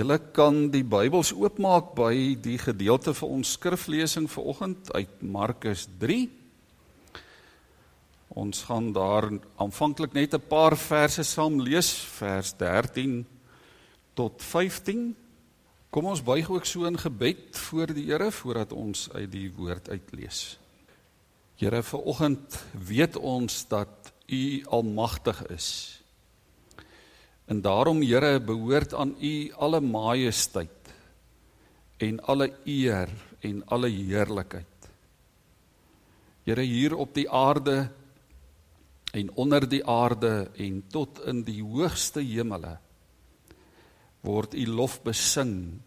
Julle kan die Bybels oopmaak by die gedeelte vir ons skriflesing vanoggend uit Markus 3. Ons gaan daar aanvanklik net 'n paar verse saam lees, vers 13 tot 15. Kom ons buig ook so in gebed voor die Here voordat ons uit die woord uitlees. Here, vanoggend weet ons dat U almagtig is. En daarom Here behoort aan U alle majesteit en alle eer en alle heerlikheid. Here hier op die aarde en onder die aarde en tot in die hoogste hemele word U lof besing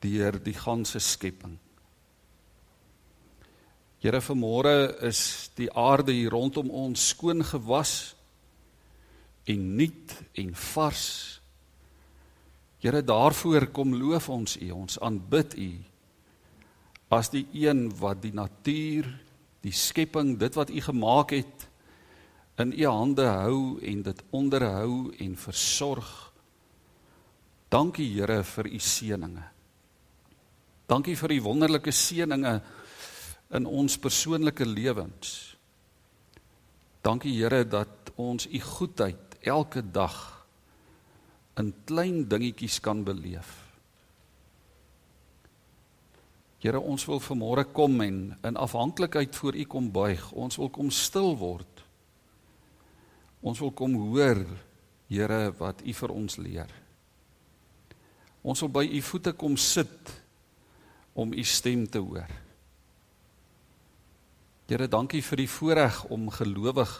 deur die ganse skepping. Here vanmôre is die aarde hier rondom ons skoon gewas en nuut en vars. Here daarvoor kom loof ons U, ons aanbid U as die een wat die natuur, die skepping, dit wat U gemaak het in U hande hou en dit onderhou en versorg. Dankie Here vir U seëninge. Dankie vir U wonderlike seëninge in ons persoonlike lewens. Dankie Here dat ons U goedheid elke dag in klein dingetjies kan beleef. Here, ons wil vanmôre kom en in afhanklikheid voor U kom buig. Ons wil kom stil word. Ons wil kom hoor, Here, wat U vir ons leer. Ons wil by U voete kom sit om U stem te hoor. Here, dankie vir die voorreg om gelowig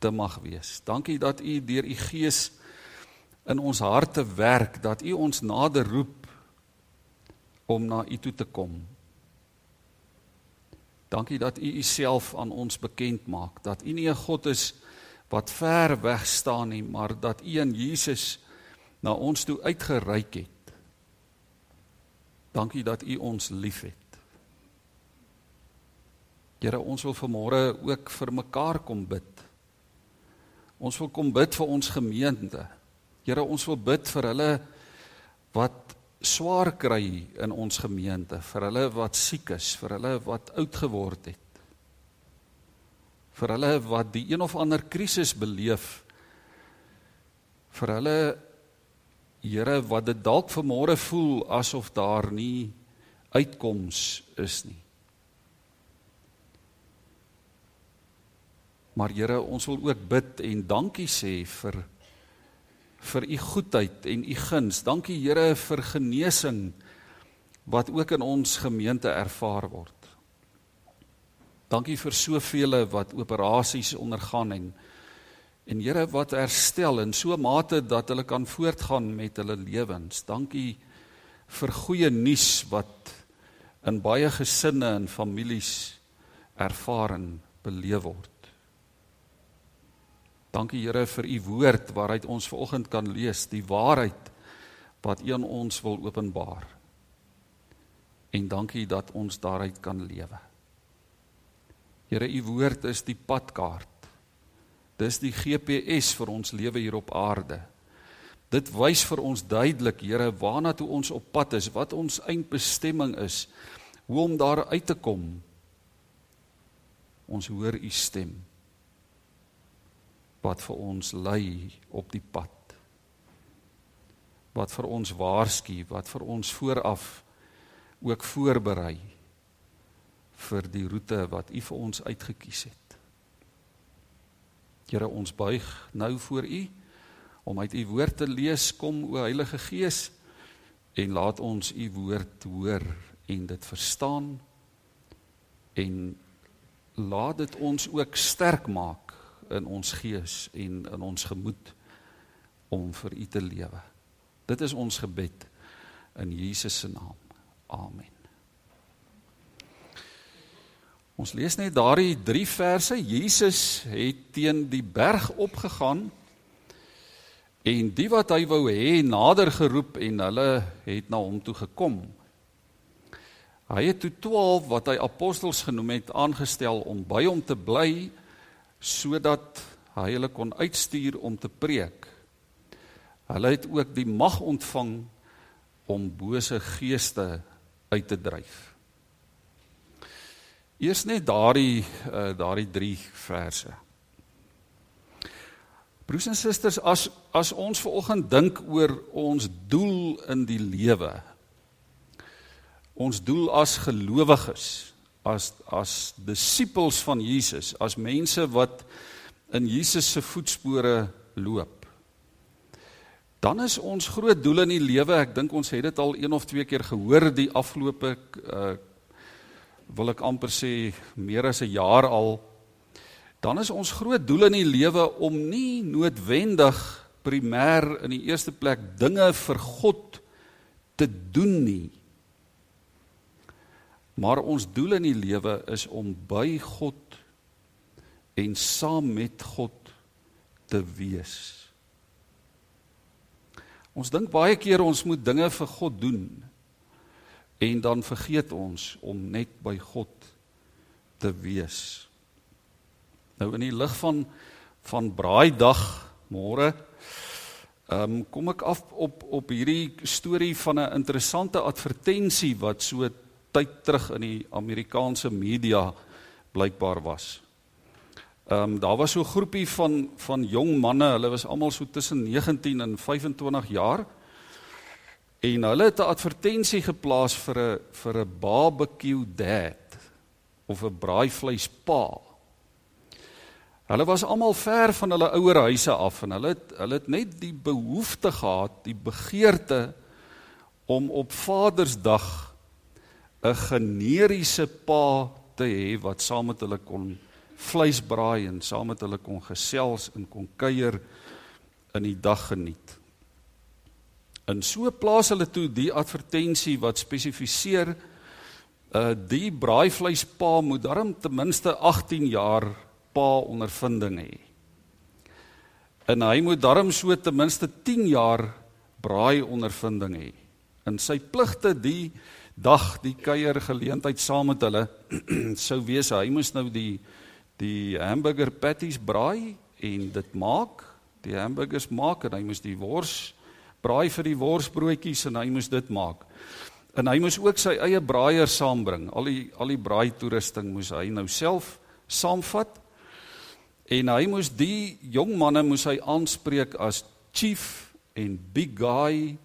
te mag wees. Dankie dat U deur U Gees in ons harte werk, dat U ons nader roep om na U toe te kom. Dankie dat U Uself aan ons bekend maak, dat U nie 'n God is wat ver weg staan nie, maar dat U in Jesus na ons toe uitgereik het. Dankie dat U ons liefhet. Here, ons wil vanmôre ook vir mekaar kom bid. Ons wil kom bid vir ons gemeente. Here, ons wil bid vir hulle wat swaar kry in ons gemeente, vir hulle wat siek is, vir hulle wat oud geword het. Vir hulle wat die een of ander krisis beleef. Vir hulle Here wat dit dalk vanmôre voel asof daar nie uitkoms is nie. Maar Here, ons wil ook bid en dankie sê vir vir u goedheid en u guns. Dankie Here vir genesing wat ook in ons gemeente ervaar word. Dankie vir soveel wat operasies ondergaan en en Here wat herstel in so mate dat hulle kan voortgaan met hulle lewens. Dankie vir goeie nuus wat in baie gesinne en families ervaar en beleef word. Dankie Here vir u woord waaruit ons vanoggend kan lees, die waarheid wat u aan ons wil openbaar. En dankie dat ons daaruit kan lewe. Here, u woord is die padkaart. Dis die GPS vir ons lewe hier op aarde. Dit wys vir ons duidelik, Here, waarna toe ons op pad is, wat ons eindbestemming is, hoe om daar uit te kom. Ons hoor u stem wat vir ons lei op die pad. Wat vir ons waarsku, wat vir ons vooraf ook voorberei vir die roete wat U vir ons uitgekies het. Here, ons buig nou voor U om uit U woord te lees, kom o Heilige Gees en laat ons U woord hoor en dit verstaan en laat dit ons ook sterk maak in ons gees en in ons gemoed om vir U te lewe. Dit is ons gebed in Jesus se naam. Amen. Ons lees net daardie 3 verse. Jesus het teen die berg opgegaan en die wat hy wou hê nader geroep en hulle het na hom toe gekom. Hy het toe 12 wat hy apostels genoem het aangestel om by hom te bly sodat hy hulle kon uitstuur om te preek. Hulle het ook die mag ontvang om bose geeste uit te dryf. Eers net daardie uh, daardie 3 verse. Broers en susters, as as ons vanoggend dink oor ons doel in die lewe. Ons doel as gelowiges, as as disippels van Jesus, as mense wat in Jesus se voetspore loop. Dan is ons groot doel in die lewe, ek dink ons het dit al een of twee keer gehoor die afgelope uh wil ek amper sê meer as 'n jaar al dan is ons groot doel in die lewe om nie noodwendig primêr in die eerste plek dinge vir God te doen nie. Maar ons doel in die lewe is om by God en saam met God te wees. Ons dink baie keer ons moet dinge vir God doen en dan vergeet ons om net by God te wees. Nou in die lig van van Braaidag môre ehm um, kom ek af op op hierdie storie van 'n interessante advertensie wat so tyd terug in die Amerikaanse media blykbaar was. Ehm um, daar was so 'n groepie van van jong manne, hulle was almal so tussen 19 en 25 jaar. En hulle het 'n advertensie geplaas vir 'n vir 'n barbecue dad of 'n braaivleispa. Hulle was almal ver van hulle ouer huise af en hulle het hulle het net die behoefte gehad, die begeerte om op Vadersdag 'n generiese pa te hê wat saam met hulle kon vleis braai en saam met hulle kon gesels en kon kuier in die dag geniet. En so plaas hulle toe die advertensie wat spesifiseer uh die braaivleispa moet darm ten minste 18 jaar pa ondervinding hê. En hy moet darm so ten minste 10 jaar braai ondervinding hê. In sy pligte die dag die kuier geleentheid saam met hulle sou wees hy moes nou die die hamburger patties braai en dit maak, die hamburgers maak en hy moes die wors braai vir die worsbroodjies en hy moes dit maak. En hy moes ook sy eie braaier saambring. Al die al die braai toerusting moes hy nou self saamvat. En hy moes die jong manne moes hy aanspreek as chief en big guy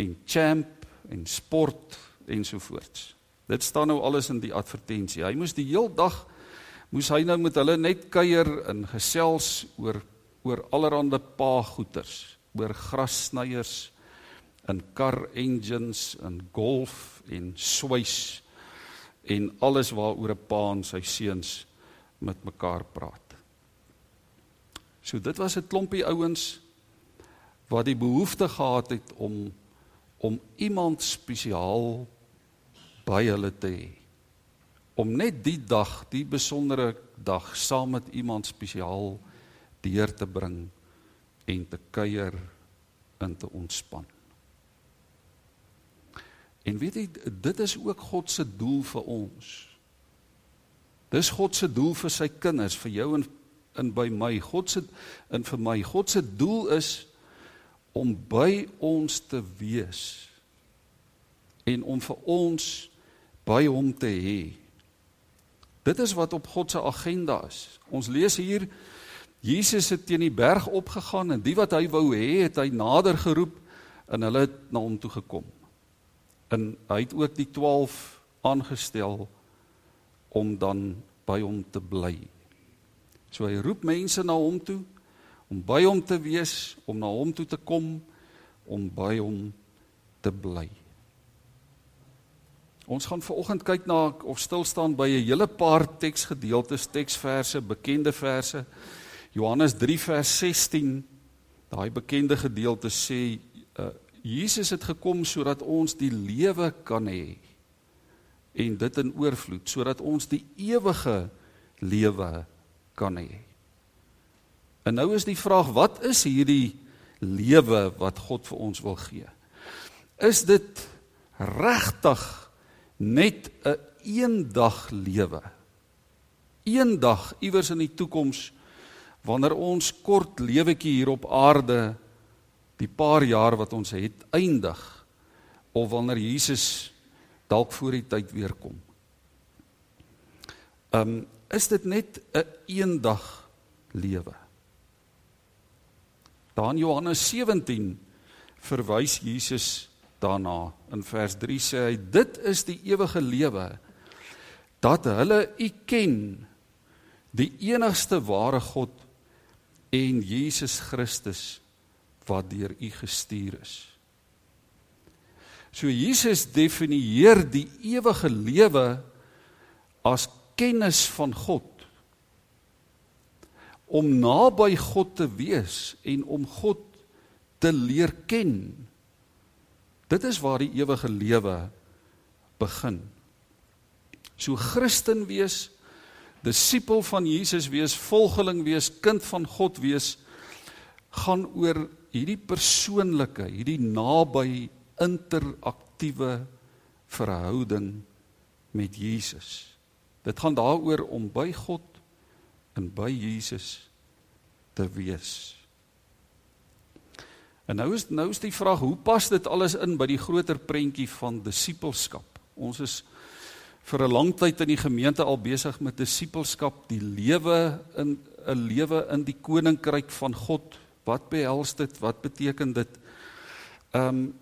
en champ en sport ensovoorts. Dit staan nou alles in die advertensie. Hy moes die heel dag moes hy nou met hulle net kuier en gesels oor oor allerlei pa goeters, oor grassnyers en car engines en golf en swys en alles waaroor 'n pa en sy seuns met mekaar praat. So dit was 'n klompie ouens wat die behoefte gehad het om om iemand spesiaal by hulle te hê. Om net die dag, die besondere dag saam met iemand spesiaal deur te bring en te kuier en te ontspan. En weet jy, dit is ook God se doel vir ons. Dis God se doel vir sy kinders, vir jou en in by my. God se in vir my. God se doel is om by ons te wees en om vir ons by hom te hê. Dit is wat op God se agenda is. Ons lees hier Jesus het teen die berg opgegaan en die wat hy wou hê, het hy nader geroep en hulle het na hom toe gekom. En hy het ook die 12 aangestel om dan by hom te bly. So hy roep mense na hom toe om by hom te wees, om na hom toe te kom, om by hom te bly. Ons gaan vanoggend kyk na of stil staan by 'n hele paar teksgedeeltes, teksverse, bekende verse. Johannes 3 vers 16. Daai bekende gedeelte sê uh, Jesus het gekom sodat ons die lewe kan hê en dit in oorvloed, sodat ons die ewige lewe kan hê. En nou is die vraag, wat is hierdie lewe wat God vir ons wil gee? Is dit regtig net 'n eendag lewe? Eendag iewers in die toekoms wanneer ons kort lewetjie hier op aarde die paar jaar wat ons het eindig of wanneer Jesus dalk voor die tyd weer kom. Um is dit net 'n een eendag lewe. Dan Johannes 17 verwys Jesus daarna. In vers 3 sê hy dit is die ewige lewe dat hulle U ken die enigste ware God en Jesus Christus wat deur U gestuur is. So Jesus definieer die ewige lewe as kennis van God. Om naby God te wees en om God te leer ken. Dit is waar die ewige lewe begin. So Christen wees, disipel van Jesus wees, volgeling wees, kind van God wees gaan oor hierdie persoonlike, hierdie naby interaktiewe verhouding met Jesus. Dit gaan daaroor om by God en by Jesus te wees. En nou is nou is die vraag, hoe pas dit alles in by die groter prentjie van disippelskap? Ons is vir 'n lang tyd in die gemeente al besig met disippelskap, die lewe in 'n lewe in die koninkryk van God. Wat behels dit? Wat beteken dit? Ehm um,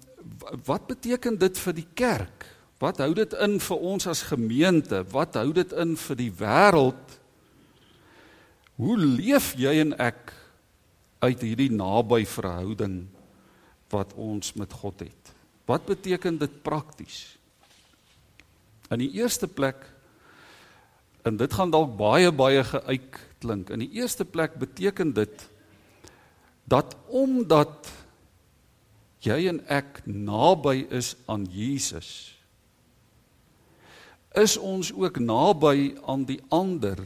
wat beteken dit vir die kerk? Wat hou dit in vir ons as gemeente? Wat hou dit in vir die wêreld? Hoe leef jy en ek uit hierdie naby verhouding wat ons met God het? Wat beteken dit prakties? In die eerste plek en dit gaan dalk baie baie geuit klink. In die eerste plek beteken dit dat omdat jy en ek naby is aan Jesus is ons ook naby aan die ander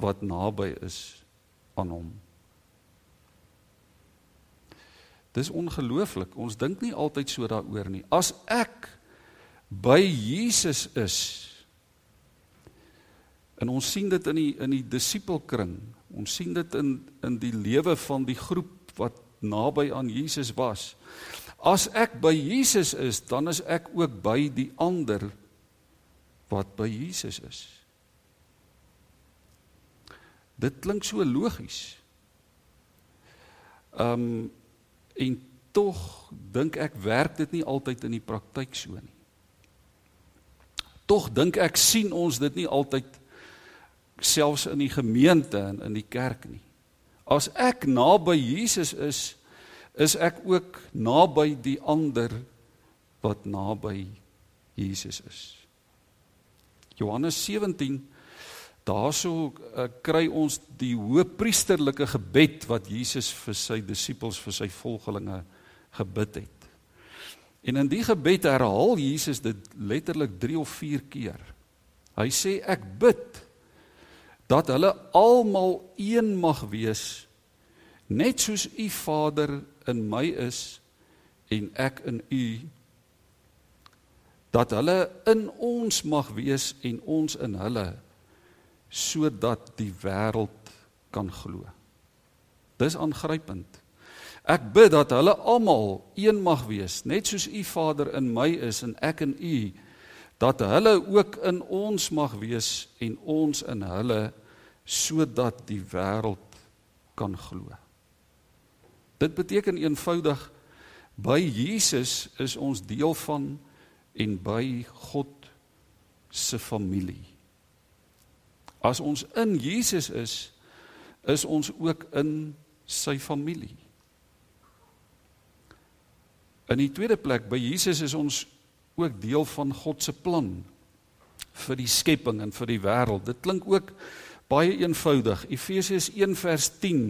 wat naby is aan hom Dis ongelooflik ons dink nie altyd so daaroor nie as ek by Jesus is en ons sien dit in die in die disipelkring ons sien dit in in die lewe van die groep wat naby aan Jesus was. As ek by Jesus is, dan is ek ook by die ander wat by Jesus is. Dit klink so logies. Ehm um, en tog dink ek werk dit nie altyd in die praktyk so nie. Tog dink ek sien ons dit nie altyd selfs in die gemeente en in die kerk nie. As ek naby Jesus is, is ek ook naby die ander wat naby Jesus is. Johannes 17 daarso uh, kry ons die hoëpriesterlike gebed wat Jesus vir sy disippels vir sy volgelinge gebid het. En in die gebed herhaal Jesus dit letterlik 3 of 4 keer. Hy sê ek bid dat hulle almal een mag wees net soos u Vader in my is en ek in u dat hulle in ons mag wees en ons in hulle sodat die wêreld kan glo. Dis aangrypend. Ek bid dat hulle almal een mag wees, net soos u Vader in my is en ek in u, dat hulle ook in ons mag wees en ons in hulle sodat die wêreld kan glo. Dit beteken eenvoudig by Jesus is ons deel van en by God se familie. As ons in Jesus is, is ons ook in sy familie. In die tweede plek by Jesus is ons ook deel van God se plan vir die skepping en vir die wêreld. Dit klink ook baie eenvoudig. Efesiërs 1 vers 10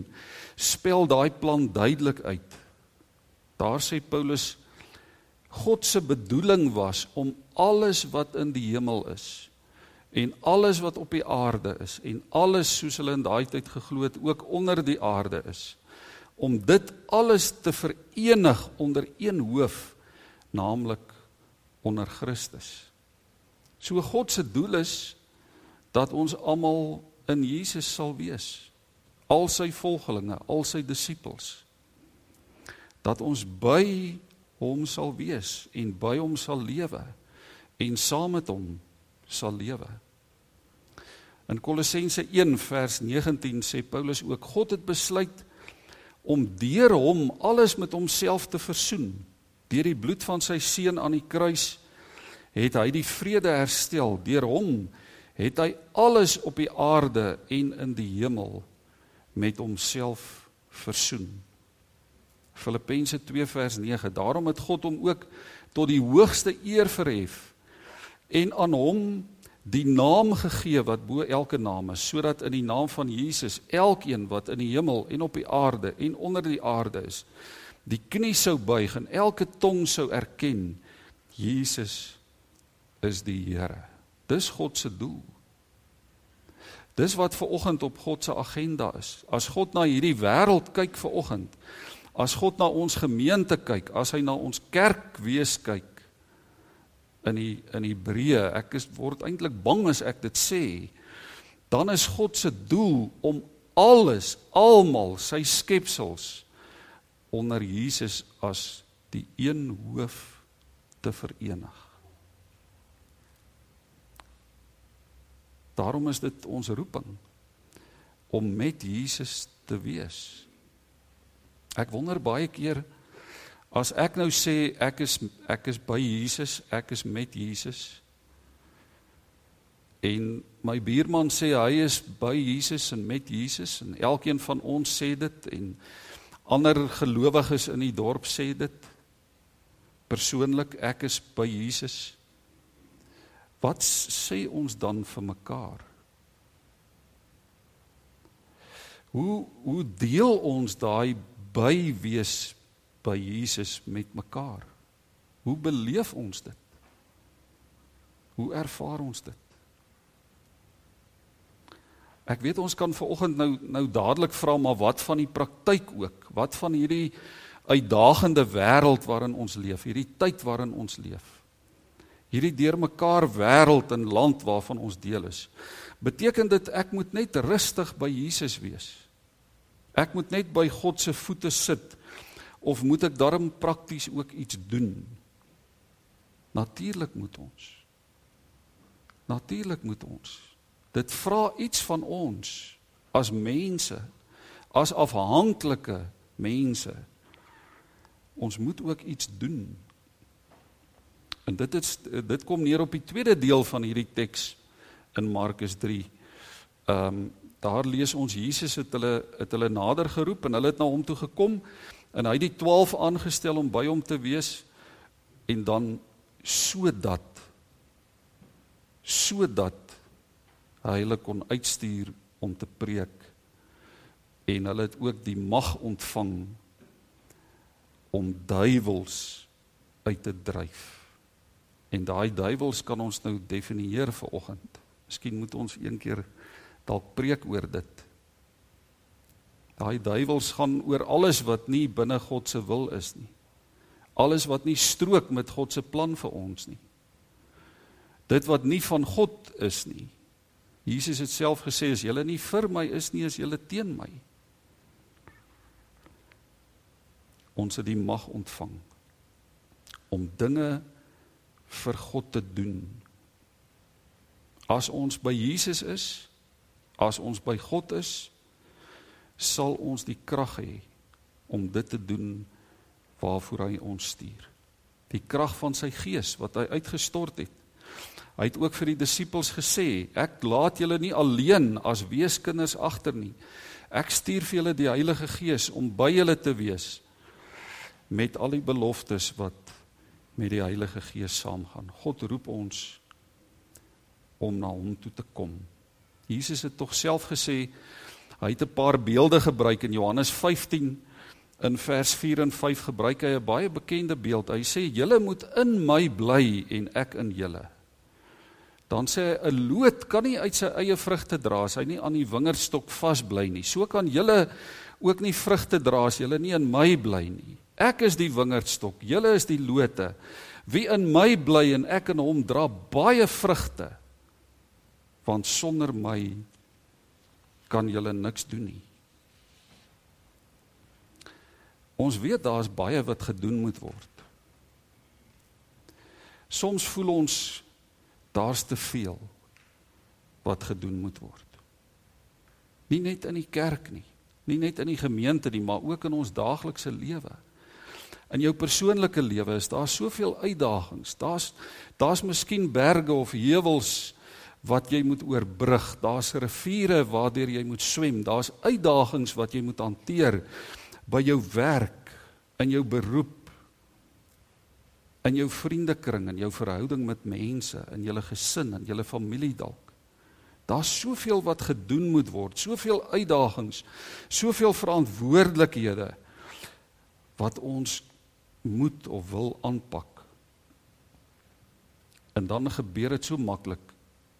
spel daai plan duidelik uit. Daar sê Paulus God se bedoeling was om alles wat in die hemel is en alles wat op die aarde is en alles soos hulle in daai tyd geglo het ook onder die aarde is om dit alles te verenig onder een hoof naamlik onder Christus. So God se doel is dat ons almal in Jesus sal wees al sy volgelinge, al sy disippels dat ons by hom sal wees en by hom sal lewe en saam met hom sal lewe. In Kolossense 1 vers 19 sê Paulus ook God het besluit om deur hom alles met homself te versoen. Deur die bloed van sy seun aan die kruis het hy die vrede herstel. Deur hom het hy alles op die aarde en in die hemel met homself versoen. Filippense 2 vers 9. Daarom het God hom ook tot die hoogste eer verhef en aan hom die naam gegee wat bo elke naam is sodat in die naam van Jesus elkeen wat in die hemel en op die aarde en onder die aarde is die knie sou buig en elke tong sou erken Jesus is die Here. Dis God se doel. Dis wat ver oggend op God se agenda is. As God na hierdie wêreld kyk ver oggend, as God na ons gemeente kyk, as hy na ons kerk wees kyk, in die in Hebreë. Ek is word eintlik bang as ek dit sê. Dan is God se doel om alles, almal sy skepsels onder Jesus as die een hoof te verenig. Daarom is dit ons roeping om met Jesus te wees. Ek wonder baie keer As ek nou sê ek is ek is by Jesus, ek is met Jesus. En my buurman sê hy is by Jesus en met Jesus en elkeen van ons sê dit en ander gelowiges in die dorp sê dit. Persoonlik ek is by Jesus. Wat sê ons dan vir mekaar? Hoe hoe deel ons daai by wees by Jesus met mekaar. Hoe beleef ons dit? Hoe ervaar ons dit? Ek weet ons kan vanoggend nou nou dadelik vra maar wat van die praktyk ook? Wat van hierdie uitdagende wêreld waarin ons leef, hierdie tyd waarin ons leef? Hierdie deurmekaar wêreld en land waarvan ons deel is. Beteken dit ek moet net rustig by Jesus wees? Ek moet net by God se voete sit of moet ek darm prakties ook iets doen? Natuurlik moet ons. Natuurlik moet ons. Dit vra iets van ons as mense, as afhanklike mense. Ons moet ook iets doen. En dit is dit kom neer op die tweede deel van hierdie teks in Markus 3. Ehm um, daar lees ons Jesus het hulle het hulle nader geroep en hulle het na hom toe gekom En hy het die 12 aangestel om by hom te wees en dan sodat sodat hy hulle kon uitstuur om te preek en hulle het ook die mag ontvang om duiwels uit te dryf. En daai duiwels kan ons nou definieer vir oggend. Miskien moet ons een keer dalk preek oor dit. Daai duiwels gaan oor alles wat nie binne God se wil is nie. Alles wat nie strook met God se plan vir ons nie. Dit wat nie van God is nie. Jesus het self gesê as julle nie vir my is nie, is julle teen my. Ons het die mag ontvang om dinge vir God te doen. As ons by Jesus is, as ons by God is, sal ons die krag hê om dit te doen waarvoor hy ons stuur. Die krag van sy gees wat hy uitgestort het. Hy het ook vir die disippels gesê, ek laat julle nie alleen as weeskinders agter nie. Ek stuur vir julle die Heilige Gees om by julle te wees met al die beloftes wat met die Heilige Gees saamgaan. God roep ons om na hom toe te kom. Jesus het tog self gesê Hy het 'n paar beelde gebruik in Johannes 15 in vers 4 en 5 gebruik hy 'n baie bekende beeld. Hy sê julle moet in my bly en ek in julle. Dan sê hy 'n loot kan nie uit sy eie vrugte dra as hy nie aan die wingerdstok vasbly nie. So kan julle ook nie vrugte dra as julle nie in my bly nie. Ek is die wingerdstok, julle is die lote. Wie in my bly en ek in hom dra baie vrugte. Want sonder my kan julle niks doen nie. Ons weet daar's baie wat gedoen moet word. Soms voel ons daar's te veel wat gedoen moet word. Nie net in die kerk nie, nie net in die gemeente nie, maar ook in ons daaglikse lewe. In jou persoonlike lewe is daar soveel uitdagings. Daar's daar's miskien berge of heuwels wat jy moet oorbrug. Daar's riviere waardeur jy moet swem. Daar's uitdagings wat jy moet hanteer by jou werk, in jou beroep, in jou vriendekring, in jou verhouding met mense, in jou gesin, in jou familie dalk. Daar's soveel wat gedoen moet word, soveel uitdagings, soveel verantwoordelikhede wat ons moet of wil aanpak. En dan gebeur dit so maklik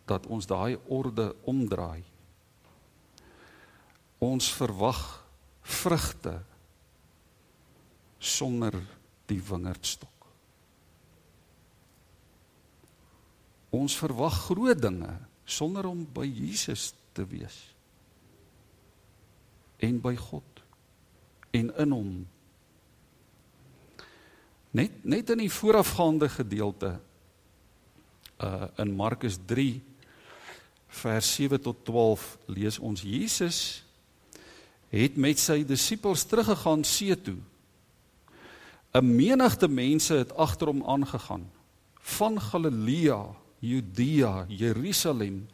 dat ons daai orde omdraai. Ons verwag vrugte sonder die wingerdstok. Ons verwag groot dinge sonder om by Jesus te wees. En by God en in hom. Net net in die voorafgaande gedeelte uh in Markus vers 7 tot 12 lees ons Jesus het met sy disippels teruggegaan see toe. 'n Menigte mense het agter hom aangegaan van Galilea, Judea, Jerusalem,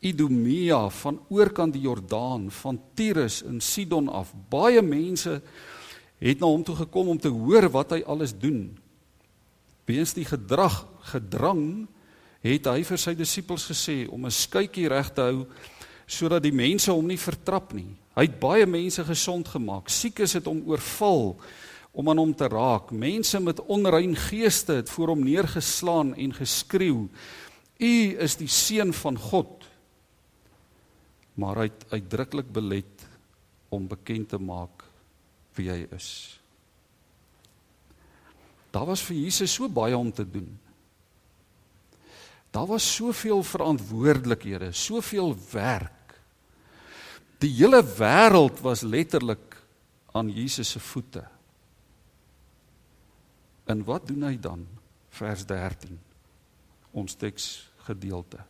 Idumea, van oorkant die Jordaan, van Tyrus en Sidon af. Baie mense het na hom toe gekom om te hoor wat hy alles doen. Weens die gedrag gedrang het hy vir sy disippels gesê om 'n skytjie reg te hou sodat die mense hom nie vertrap nie. Hy het baie mense gesond gemaak. Siekes het hom oorval om aan hom te raak. Mense met onrein geeste het voor hom neergeslaan en geskreeu: "U is die seun van God." Maar hy het uitdruklik belet om bekend te maak wie hy is. Daar was vir Jesus so baie om te doen. Daar was soveel verantwoordelikhede, soveel werk. Die hele wêreld was letterlik aan Jesus se voete. En wat doen hy dan? Vers 13. Ons teks gedeelte.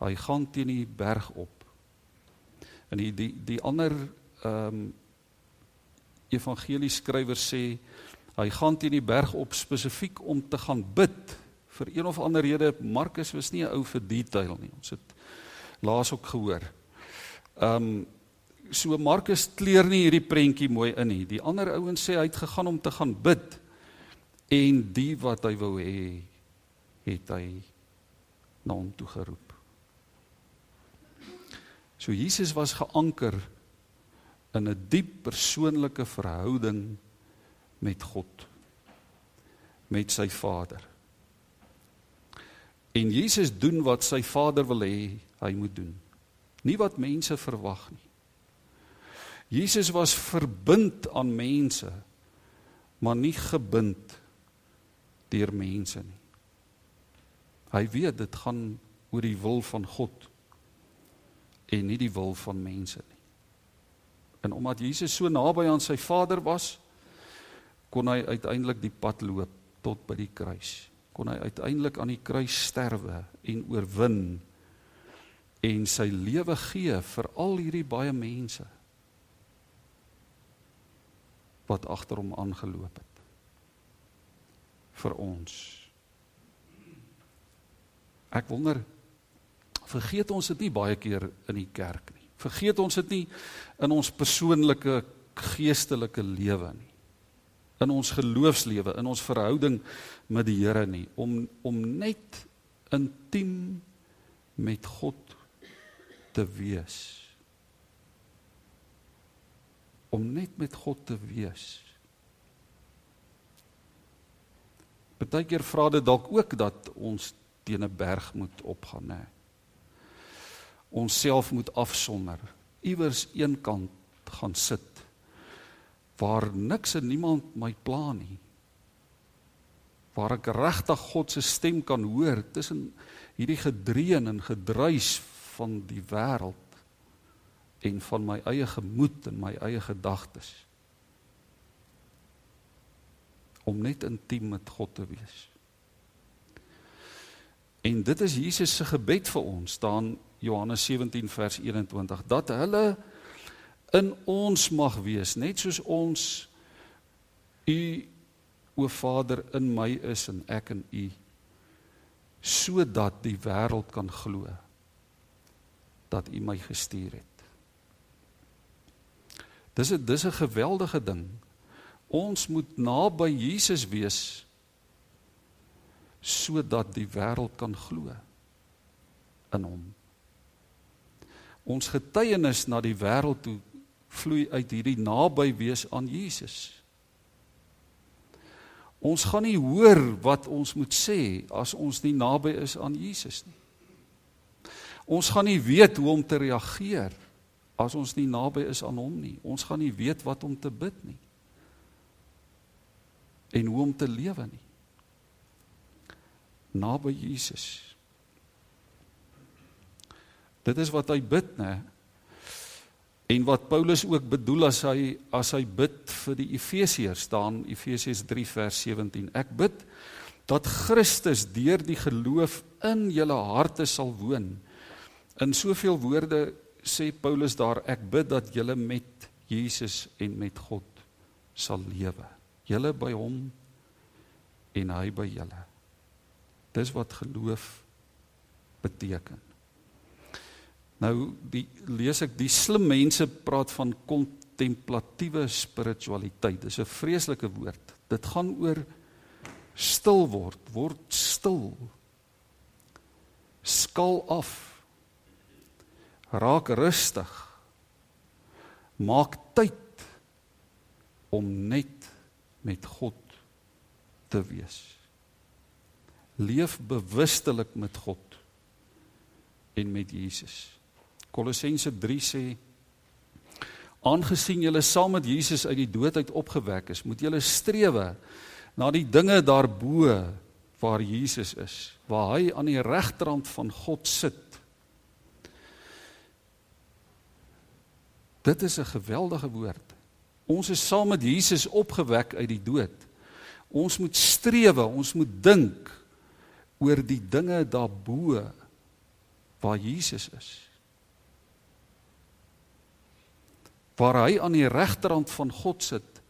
Hy gaan teen die berg op. En die die die ander ehm um, evangelie skrywer sê hy gaan teen die berg op spesifiek om te gaan bid vir een of ander rede Markus was nie 'n ou vir detail nie. Ons het laas ook gehoor. Ehm um, so Markus kleer nie hierdie prentjie mooi in nie. Die ander ouens sê hy het gegaan om te gaan bid en die wat hy wou hê het hy na hom toe geroep. So Jesus was geanker in 'n diep persoonlike verhouding met God met sy Vader. En Jesus doen wat sy Vader wil hê hy moet doen. Nie wat mense verwag nie. Jesus was verbind aan mense, maar nie gebind deur mense nie. Hy weet dit gaan oor die wil van God en nie die wil van mense nie. En omdat Jesus so naby aan sy Vader was, kon hy uiteindelik die pad loop tot by die kruis kon hy uiteindelik aan die kruis sterwe en oorwin en sy lewe gee vir al hierdie baie mense wat agter hom aangeloop het vir ons. Ek wonder vergeet ons dit nie baie keer in die kerk nie? Vergeet ons dit nie in ons persoonlike geestelike lewe nie in ons geloofslewe, in ons verhouding met die Here nie om om net intiem met God te wees. Om net met God te wees. Partykeer vra dit dalk ook dat ons teen 'n berg moet opgaan, nê. Ons self moet afsonder, iewers eenkant gaan sit waar niks en niemand my pla nie. Waar ek regtig God se stem kan hoor tussen hierdie gedreun en gedruis van die wêreld en van my eie gemoed en my eie gedagtes. Om net intiem met God te wees. En dit is Jesus se gebed vir ons, staan Johannes 17 vers 21, dat hulle in ons mag wees, net soos ons u o Vader in my is en ek in u sodat die wêreld kan glo dat u my gestuur het. Dis 'n dis 'n geweldige ding. Ons moet naby Jesus wees sodat die wêreld kan glo in hom. Ons getuienis na die wêreld toe vloei uit hierdie naby wees aan Jesus. Ons gaan nie hoor wat ons moet sê as ons nie naby is aan Jesus nie. Ons gaan nie weet hoe om te reageer as ons nie naby is aan hom nie. Ons gaan nie weet wat om te bid nie. En hoe om te lewe nie. Naby Jesus. Dit is wat hy bid, né? En wat Paulus ook bedoel as hy as hy bid vir die Efesiërs staan Efesiërs 3 vers 17. Ek bid dat Christus deur die geloof in julle harte sal woon. In soveel woorde sê Paulus daar ek bid dat julle met Jesus en met God sal lewe. Julle by hom en hy by julle. Dis wat geloof beteken. Nou die lees ek die slim mense praat van kontemplatiewe spiritualiteit. Dis 'n vreeslike woord. Dit gaan oor stil word, word stil. Skal af. Raak rustig. Maak tyd om net met God te wees. Leef bewustelik met God en met Jesus. Kolossense 3 sê aangesien julle saam met Jesus uit die dood uit opgewek is, moet julle strewe na die dinge daarbo waar Jesus is, waar hy aan die regterrand van God sit. Dit is 'n geweldige woord. Ons is saam met Jesus opgewek uit die dood. Ons moet strewe, ons moet dink oor die dinge daarbo waar Jesus is. Waar hy aan die regterrand van God sit.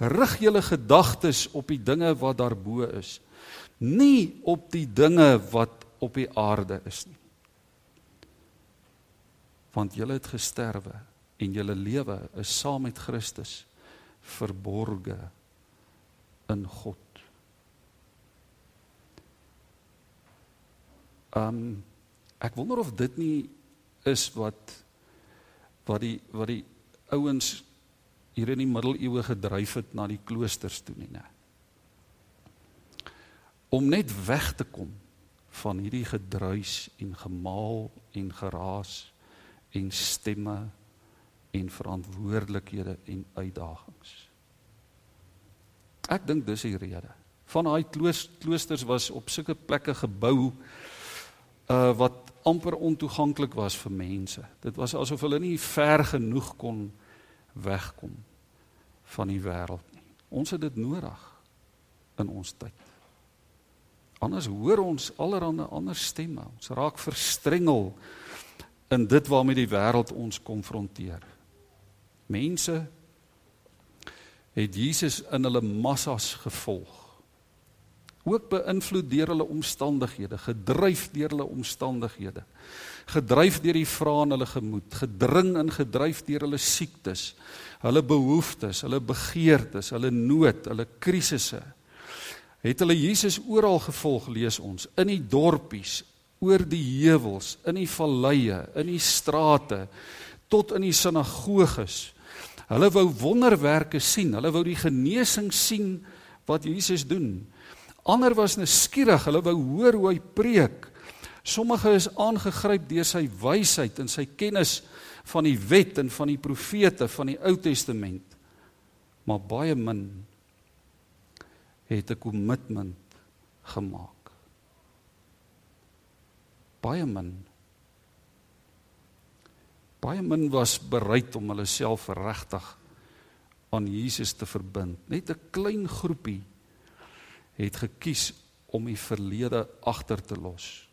Rig julle gedagtes op die dinge wat daarbo is, nie op die dinge wat op die aarde is nie. Want julle het gesterwe en julle lewe is saam met Christus verborge in God. Um ek wonder of dit nie is wat wat die wat die ouens hier in die middeleeue gedryf het na die kloosters toe nie, nê. Om net weg te kom van hierdie gedruis en gemaal en geraas en stemme en verantwoordelikhede en uitdagings. Ek dink dis die rede. Van daai kloosters was op sulke plekke gebou uh wat amper ontoeganklik was vir mense. Dit was asof hulle nie ver genoeg kon wegkom van die wêreld nie. Ons het dit nodig in ons tyd. Anders hoor ons allerlei ander stemme. Ons raak verstrengel in dit waarmee die wêreld ons konfronteer. Mense het Jesus in hulle massas gevolg. Ook beïnvloed deur hulle omstandighede, gedryf deur hulle omstandighede gedryf deur die vrae in hulle gemoed, gedring en gedryf deur hulle siektes, hulle behoeftes, hulle begeertes, hulle nood, hulle krisisse. Het hulle Jesus oral gevolg lees ons, in die dorpies, oor die heuwels, in die valleie, in die strate, tot in die sinagoges. Hulle wou wonderwerke sien, hulle wou die genesing sien wat Jesus doen. Ander was nuuskierig, hulle wou hoor hoe hy preek. Sommige is aangegryp deur sy wysheid en sy kennis van die wet en van die profete van die Ou Testament. Maar baie min het 'n kommitment gemaak. Baie min. Baie min was bereid om hulle self regtig aan Jesus te verbind. Net 'n klein groepie het gekies om die verlede agter te los.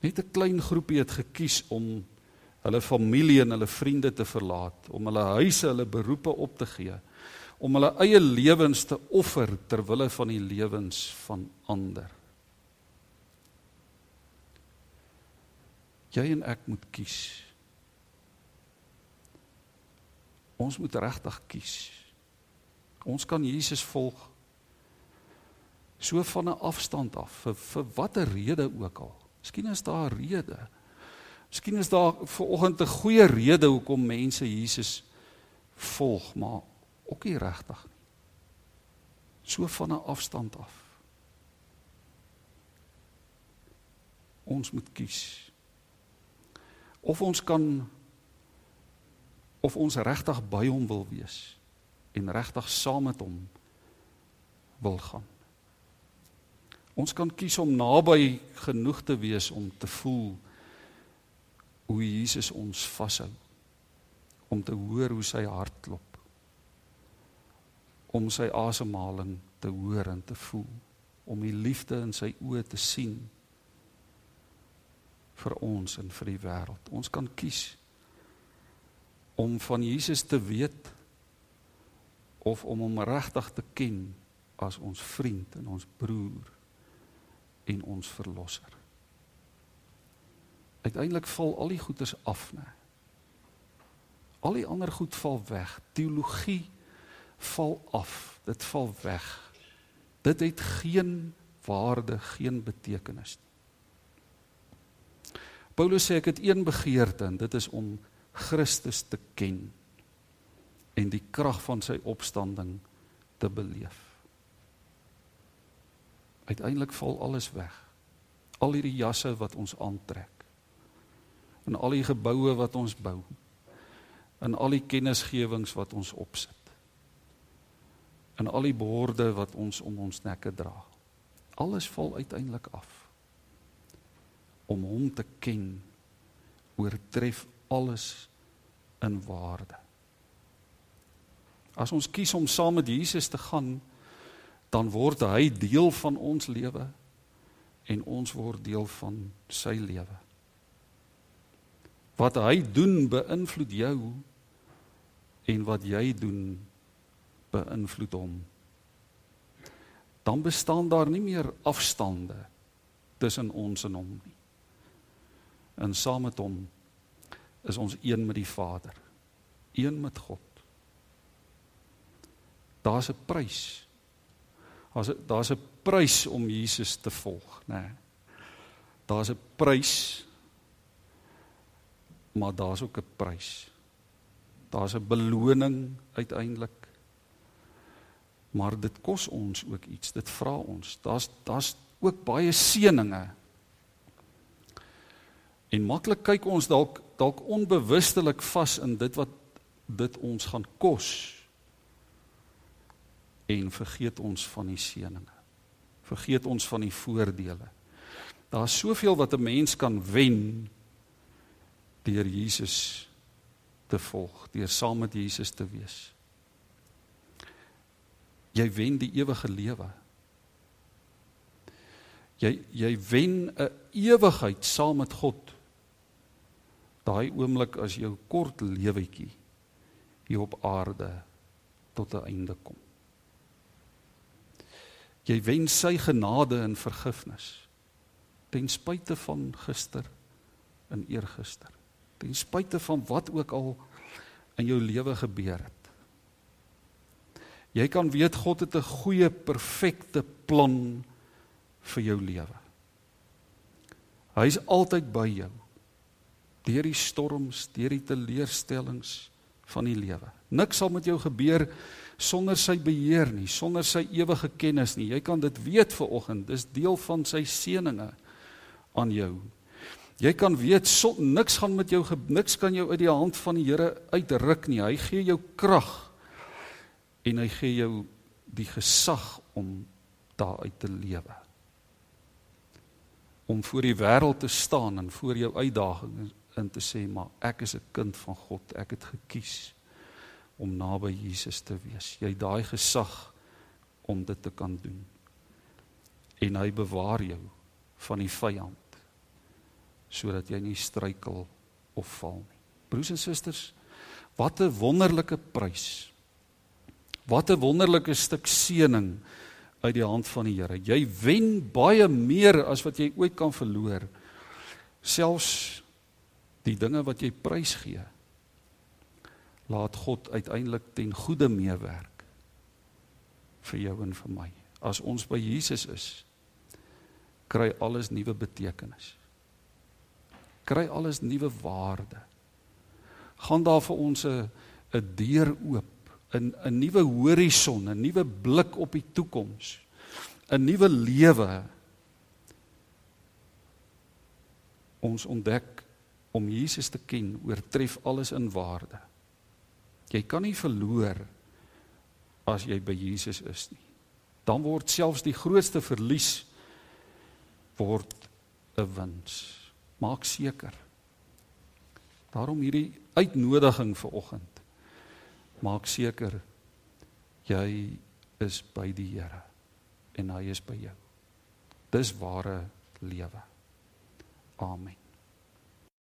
Net 'n klein groepie het gekies om hulle familie en hulle vriende te verlaat, om hulle huise, hulle beroepe op te gee, om hulle eie lewens te offer ter wille van die lewens van ander. Jy en ek moet kies. Ons moet regtig kies. Ons kan Jesus volg so van 'n afstand af vir vir watter rede ook al. Miskien is daar 'n rede. Miskien is daar ver oggend 'n goeie rede hoekom mense Jesus volg, maar ook nie regtig nie. So van 'n afstand af. Ons moet kies. Of ons kan of ons regtig by hom wil wees en regtig saam met hom wil gaan. Ons kan kies om naby genoeg te wees om te voel hoe Jesus ons vashou. Om te hoor hoe sy hart klop. Om sy asemhaling te hoor en te voel. Om die liefde in sy oë te sien vir ons en vir die wêreld. Ons kan kies om van Jesus te weet of om hom regtig te ken as ons vriend en ons broer en ons verlosser. Uiteindelik val al die goeders af, né? Al die ander goed val weg. Teologie val af. Dit val weg. Dit het geen waarde, geen betekenis nie. Paulus sê ek het een begeerte en dit is om Christus te ken en die krag van sy opstanding te beleef. Uiteindelik val alles weg. Al hierdie jasse wat ons aantrek. En al die geboue wat ons bou. En al die kennisgewings wat ons opsit. En al die borde wat ons om ons nekke dra. Alles val uiteindelik af. Om hom te ken oortref alles in waarde. As ons kies om saam met Jesus te gaan, dan word hy deel van ons lewe en ons word deel van sy lewe. Wat hy doen beïnvloed jou en wat jy doen beïnvloed hom. Dan bestaan daar nie meer afstande tussen ons en hom nie. En saam met hom is ons een met die Vader, een met God. Daar's 'n prys. Daar's daar's 'n prys om Jesus te volg, nê. Nee. Daar's 'n prys maar daar's ook 'n prys. Daar's 'n beloning uiteindelik. Maar dit kos ons ook iets. Dit vra ons. Daar's daar's ook baie seëninge. En maklik kyk ons dalk dalk onbewustelik vas in dit wat dit ons gaan kos en vergeet ons van die seëninge. Vergeet ons van die voordele. Daar's soveel wat 'n mens kan wen deur Jesus te volg, deur saam met Jesus te wees. Jy wen die ewige lewe. Jy jy wen 'n ewigheid saam met God. Daai oomblik as jou kort lewetjie hier op aarde tot 'n einde kom. Jy wen sy genade en vergifnis ten spyte van gister en eergister. Ten spyte van wat ook al in jou lewe gebeur het. Jy kan weet God het 'n goeie perfekte plan vir jou lewe. Hy's altyd by jou. Deur die storms, deur die teleurstellings van die lewe. Niks sal met jou gebeur sonder sy beheer nie, sonder sy ewige kennis nie. Jy kan dit weet vir oggend. Dis deel van sy seëninge aan jou. Jy kan weet so, niks gaan met jou niks kan jou uit die hand van die Here uitruk nie. Hy gee jou krag en hy gee jou die gesag om daaruit te lewe. Om voor die wêreld te staan en voor jou uitdagings in te sê maar ek is 'n kind van God. Ek het gekies om naby Jesus te wees. Jy daai gesag om dit te kan doen. En hy bewaar jou van die vyand sodat jy nie struikel of val nie. Broers en susters, wat 'n wonderlike prys. Wat 'n wonderlike stuk seëning uit die hand van die Here. Jy wen baie meer as wat jy ooit kan verloor. Selfs die dinge wat jy prys gee. Laat God uiteindelik ten goeie meewerk vir jou en vir my. As ons by Jesus is, kry alles nuwe betekenis. Kry alles nuwe waarde. Gaan daar vir ons 'n 'n deur oop 'n 'n nuwe horison, 'n nuwe blik op die toekoms, 'n nuwe lewe. Ons ontdek om Jesus te ken oortref alles in waarde. Jy kan nie verloor as jy by Jesus is nie. Dan word selfs die grootste verlies word 'n wins. Maak seker. Daarom hierdie uitnodiging vir oggend maak seker jy is by die Here en hy is by jou. Dis ware lewe. Amen.